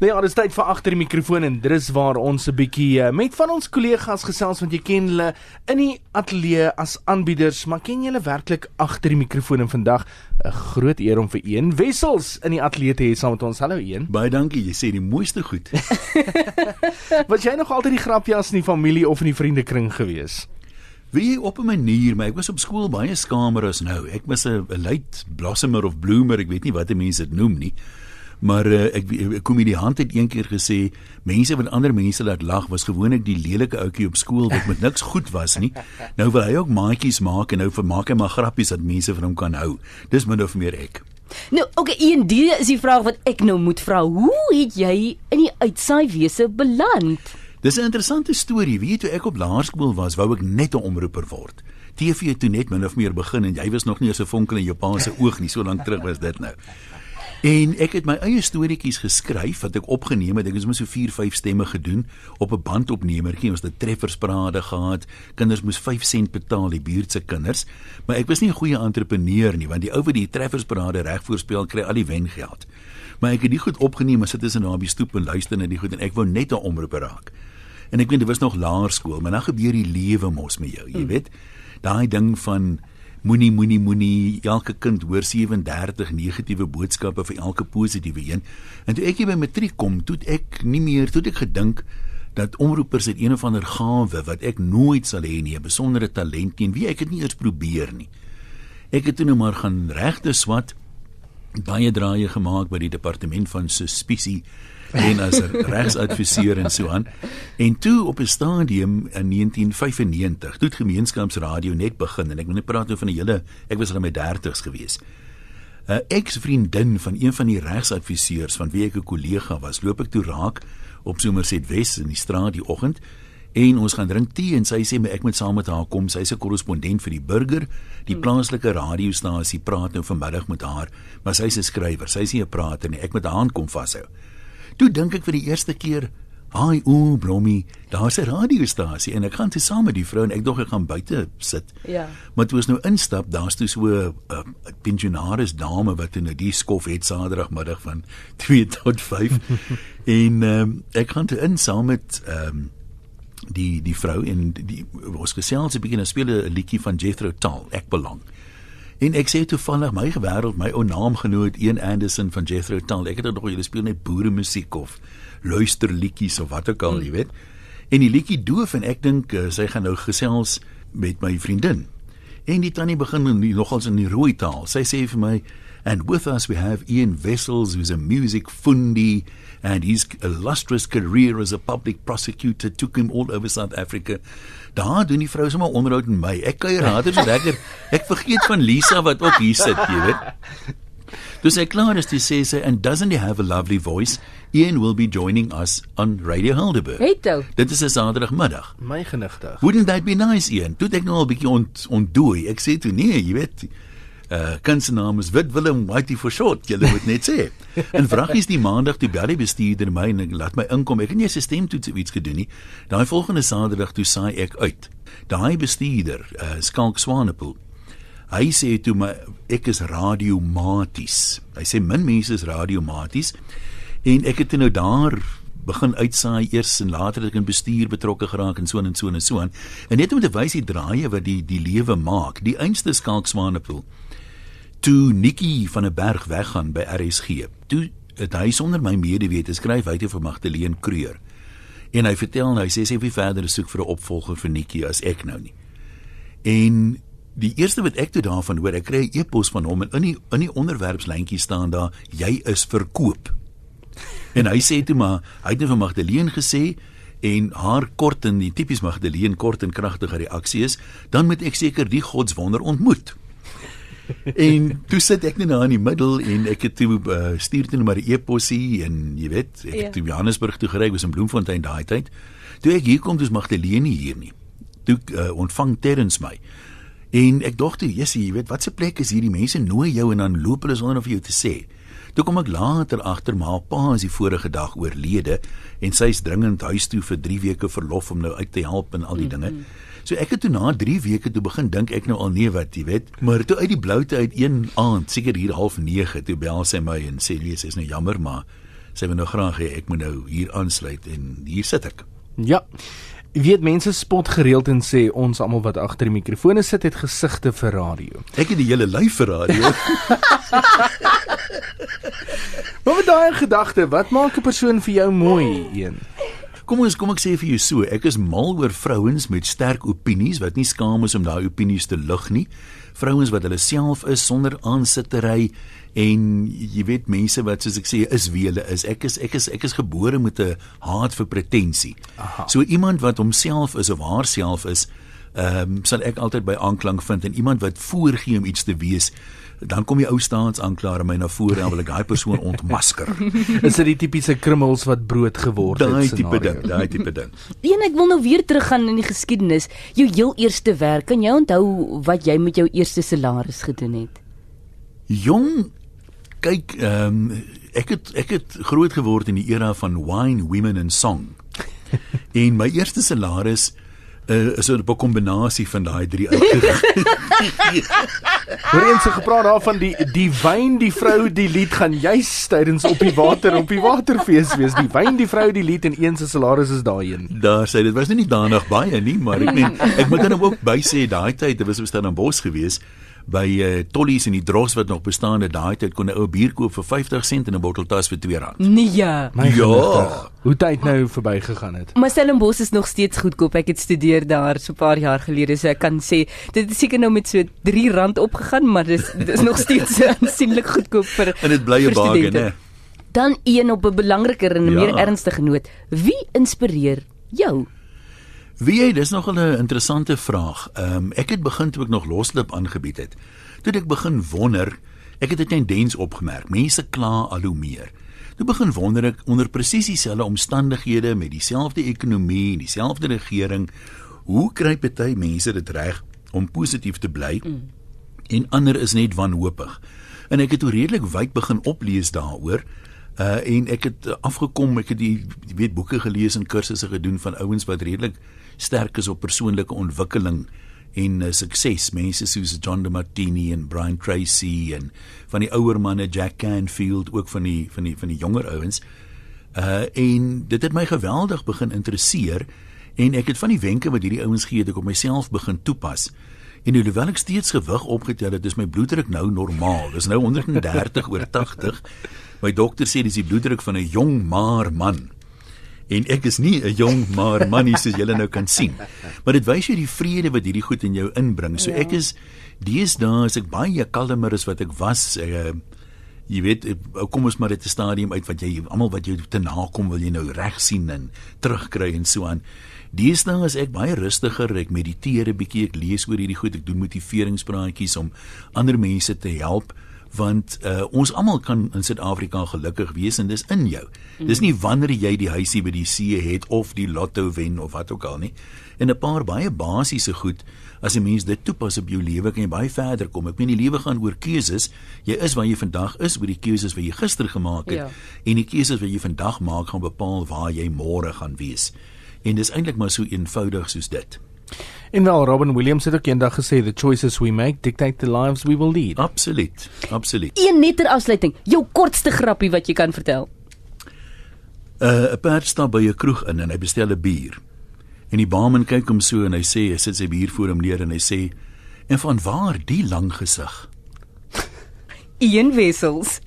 Nou ja, dis tyd vir agter die mikrofoon en dit is waar ons 'n bietjie uh, met van ons kollegas gesels want jy ken hulle in die ateljee as aanbieders, maar ken jy hulle werklik agter die mikrofoon en vandag 'n groot eer om vir een Wessels in die ateljee te hê saam met ons. Hallo een. Baie dankie, jy sê die mooiste goed. Was jy nog altyd die grapjas in die familie of in die vriendekring gewees? Wie op 'n manier, maar ek was op skool baie skamer as nou. Ek was 'n late blossomer of bloomer, ek weet nie wat mense dit noem nie. Maar uh, ek, ek komediant het eendag gesê mense wat ander mense laat lag was gewoonlik die lelike ouetjie op skool wat met niks goed was nie. Nou wil hy ook maatjies maak en nou vermaak hy maar grappies dat mense van hom kan hou. Dis min of meer ek. Nou, okay, een die is die vraag wat ek nou moet vra. Hoe het jy in die uitsaai wese beland? Dis 'n interessante storie. Weet jy toe ek op laerskool was, wou ek net 'n omroeper word. TV het toe net min of meer begin en jy was nog nie eens 'n vonkel in jou pa se oog nie, so lank terug was dit nou. En ek het my eie storieetjies geskryf wat ek opgeneem het. Ek het so 4, 5 stemme gedoen op 'n bandopnemertjie. Ons het treffersparade gehad. Kinders moes 5 sent betaal, die buurt se kinders. Maar ek was nie 'n goeie entrepreneur nie, want die ou wat die treffersparade reg voorspel, kry al die wengeld. Maar ek het dit goed opgeneem, sit tussen daar op die stoep en luister na die goed en ek wou net 'n omroep raak. En ek weet dit was nog laerskool, maar dan gebeur die lewe mos met jou, jy weet. Daai ding van moenie moenie moenie elke kind hoor 37 negatiewe boodskappe vir elke positiewe een. En toe ek hier by matriek kom, toe ek nie meer toe ek gedink dat omroepers het een of ander gawe wat ek nooit sal hê nie, 'n besondere talent teen wie ek dit nie eers probeer nie. Ek het toe nou maar gaan regte swat baie draaie gemaak by die departement van suspisie en as 'n regsadviseur en so aan. En toe op 'n stadium in 1995, toe het gemeenskapsradio net begin en ek wil net praat oor van die hele ek was al in my 30's gewees. 'n Ex-vriendin van een van die regsadviseurs van wie ek 'n kollega was, loop ek toe raak op Somerset Wes in die straat die oggend en ons gaan drink tee en sy sê my ek moet saam met haar kom. Sy's 'n korrespondent vir die Burger. Die hmm. plaaslike radiostasie praat nou vanmiddag met haar, maar sy's 'n skrywer. Sy's nie 'n prater nie. Ek moet haar kom vashou. Toe dink ek vir die eerste keer, "Haai o, Blommie, daar's 'n radiostasie en ek gaan te saam met die vrou en ek dog ek gaan buite sit." Ja. Maar toe ons nou instap, daar's toe so 'n uh, pensionaris dame wat in 'n die skof het Saterdagmiddag van 2 tot 5. en um, ek gaan toe in saam met ehm um, die die vrou en die ons gesels 'n bietjie en speel 'n liedjie van Jethro Tull, ek belang. En ek sê toevallig my wêreld, my ou naamgenoot Ian Anderson van Jethro Tull. Ek het dit nog julle speel net boere musiek of luister liedjies of wat ook al, mm. jy weet. En die liedjie doof en ek dink uh, sy gaan nou gesels met my vriendin. En die tannie begin nogals in die rooi taal. Sy sê vir my And with us we have Ian Wessels, who's a music fundi, and his illustrious career as a public prosecutor took him all over South Africa. Daar doen die vrou sommer onderhoud met my. Ek kuier later so lekker. Ek vergeet van Lisa wat ook hier sit, jy weet. Dus ek klaar is te sê sy and doesn't he have a lovely voice? Ian will be joining us on Radio Helderberg. Hey toe. Dit is 'n Saterdagmiddag. My genigtig. Wouldn't that be nice, Ian? Toe ek nou 'n bietjie ont ontdooi. Ek sê toe nee, jy weet uh kunstenaar is Wit Willem Whitey for short. Jy moet net sê. En vragies die maandag toe bel die bestuurder my en laat my inkom. Ek het nie 'n stemtoets of iets gedoen nie. Daai volgende Saterdag toe saai ek uit. Daai bestuurder, uh Skalk Swanepoel. Hy sê toe my ek is radiomaties. Hy sê min mense is radiomaties. En ek het nou daar begin uitsaai eers en later het ek in bestuur betrokke geraak en so en so en so aan. En net om te wys die draaie wat die die lewe maak. Die einste Skalk Swanepoel toe Nikki van 'n berg weggaan by RSG. Toe het hy sonder my medewete skryf uit vir Magdalene Kreur. En hy vertel nou, hy sê sy wil verder soek vir 'n opvolger vir Nikki as ek nou nie. En die eerste wat ek toe daarvan hoor, ek kry 'n e-pos van hom en in die in die onderwerpslyntjie staan daar jy is verkoop. En hy sê toe maar, hy het net vir Magdalene gesê en haar kort en die tipies Magdalene kort en kragtige reaksie is, dan moet ek seker die godswonder ontmoet en toe sit ek net daar in die middel en ek het toe uh, stuur toe maar 'n e-posie en jy weet ek ja. het toe Johannesburg toe gery was in Bloemfontein daai tyd. Toe ek hier kom dis Magdalene hier nie. Toe uh, ontvang Terrens my. En ek dink toe jessie jy weet wat se plek is hier die mense nooi jou en dan loop hulle sonder om vir jou te sê. Toe kom ek later agter maar pa is die vorige dag oorlede en sy's dringend huis toe vir 3 weke verlof om nou uit te help en al die mm -hmm. So ek het toe na 3 weke toe begin dink ek nou al nee wat jy weet, maar toe uit die bloute uit een aand, seker hier half 9, toe bel sy my en sê lees is nou jammer maar Sy wil nou graag hê ek moet nou hier aansluit en hier sit ek. Ja. Weet mense spot gereeld en sê ons almal wat agter die mikrofone sit het gesigte vir radio. Ek het die hele lyf vir radio. Maar met daai gedagte, wat maak 'n persoon vir jou mooi, een? Kom ons kom ek sê vir jou so, ek is mal oor vrouens met sterk opinies wat nie skaam is om daai opinies te lig nie. Vrouens wat hulle self is sonder aansittery en jy weet mense wat soos ek sê is wie hulle is. Ek is ek is ek is gebore met 'n haat vir pretensie. Aha. So iemand wat homself is of haarself is, ehm um, sal ek altyd by aanklank vind en iemand wat voorgee om iets te wees, dan kom die ou staatsaanklaer my na vore en wil ek daai persoon ontmasker. Is dit die tipiese krummels wat brood geword het? Daai tipe scenario? ding, daai tipe ding. Een ek wil nou weer teruggaan in die geskiedenis. Jou heel eerste werk. Kan jy onthou wat jy met jou eerste salaris gedoen het? Jong, kyk, ehm um, ek het ek het groot geword in die era van wine, women and song. en my eerste salaris uh, is 'n kombinasie van daai drie uitgegee. Hoor eens se gepraat daarvan die die wyn, die vrou, die lied gaan juis tydens op die water op die waterfees wees. Die wyn, die vrou, die lied en een se salaris is daai een. Daar sê dit was nie danig baie nie, maar ek meen ek moet dan ook by sê daai tyd, dit was op Stellenbosch gewees by uh, Tollies en die Dros wat nog bestaan het daai tyd kon 'n ou bier koop vir 50 sent en 'n bottel tas vir R2. Nee ja. Ja. genigtig. Hoe tyd nou verbygegaan het. Maar Stellenbosch is nog steeds goedkoop. Ek het studeer daar so 'n paar jaar gelede, so ek kan sê dit het seker nou met so R3 opgegaan, maar dis dis nog steeds aansienlik goedkoop vir En dit bly 'n bargain, studente. hè. Dan een op 'n belangriker en 'n Ja. meer ernstige noot. Wie inspireer jou? Wie jy, dis nog 'n interessante vraag. Ehm um, ek het begin toe ek nog loslip aangebied het. Toe ek begin wonder, ek het 'n tendens opgemerk. Mense kla al hoe meer. Toe begin wonder ek onder presies dieselfde omstandighede met dieselfde ekonomie en dieselfde regering, hoe kry party mense dit reg om positief te bly mm. en ander is net wanhoopig. En ek het toe redelik wyd begin oplees daaroor. Uh en ek het afgekom, ek het die weet boeke gelees en kursusse gedoen van ouens wat redelik sterk is op persoonlike ontwikkeling en uh, sukses. Mense soos John de Martini en Brian Tracy en van die ouer manne Jack Canfield ook van die van die van die jonger ouens. Uh en dit het my geweldig begin interesseer en ek het van die wenke wat hierdie ouens gee het ek op myself begin toepas. En hoewel ek steeds gewig opgetel het, is my bloeddruk nou normaal. Dis nou 130 oor 80. My dokter sê dis die bloeddruk van 'n jong maar man. En ek is nie 'n jong maar manie soos julle nou kan sien. Maar dit wys jou die vrede wat hierdie goed in jou inbring. So ek is deesdae is ek baie kalmer as wat ek was. Ek, uh, jy weet, eh, kom ons maar dit 'n stadium uit wat jy almal wat jou te nakom wil jy nou reg sien en terugkry en so aan. Deesdae is ek baie rustiger. Ek mediteer 'n bietjie, ek lees oor hierdie goed, ek doen motiveringspraatjies om ander mense te help want uh, ons almal kan in Suid-Afrika gelukkig wees en dis in jou. Dis nie wanneer jy die huisie by die see het of die lotto wen of wat ook al nie. En 'n paar baie basiese goed as 'n mens dit toepas op jou lewe kan jy baie verder kom. Ek meen die lewe gaan oor keuses. Jy is waar jy vandag is oor die keuses wat jy gister gemaak het Ja. en die keuses wat jy vandag maak gaan bepaal waar jy môre gaan wees. En dis eintlik maar so eenvoudig soos dit. En wel Robin Williams het ook eendag gesê the choices we make dictate the lives we will lead. Absoluut. Absoluut. Een netter afsluiting. Jou kortste grappie wat jy kan vertel. Uh, 'n perd stap by 'n kroeg in en hy bestel 'n bier. En die barman kyk hom so en hy sê hy sit sy bier voor hom neer en hy sê en van waar die lang gesig? Een wessels.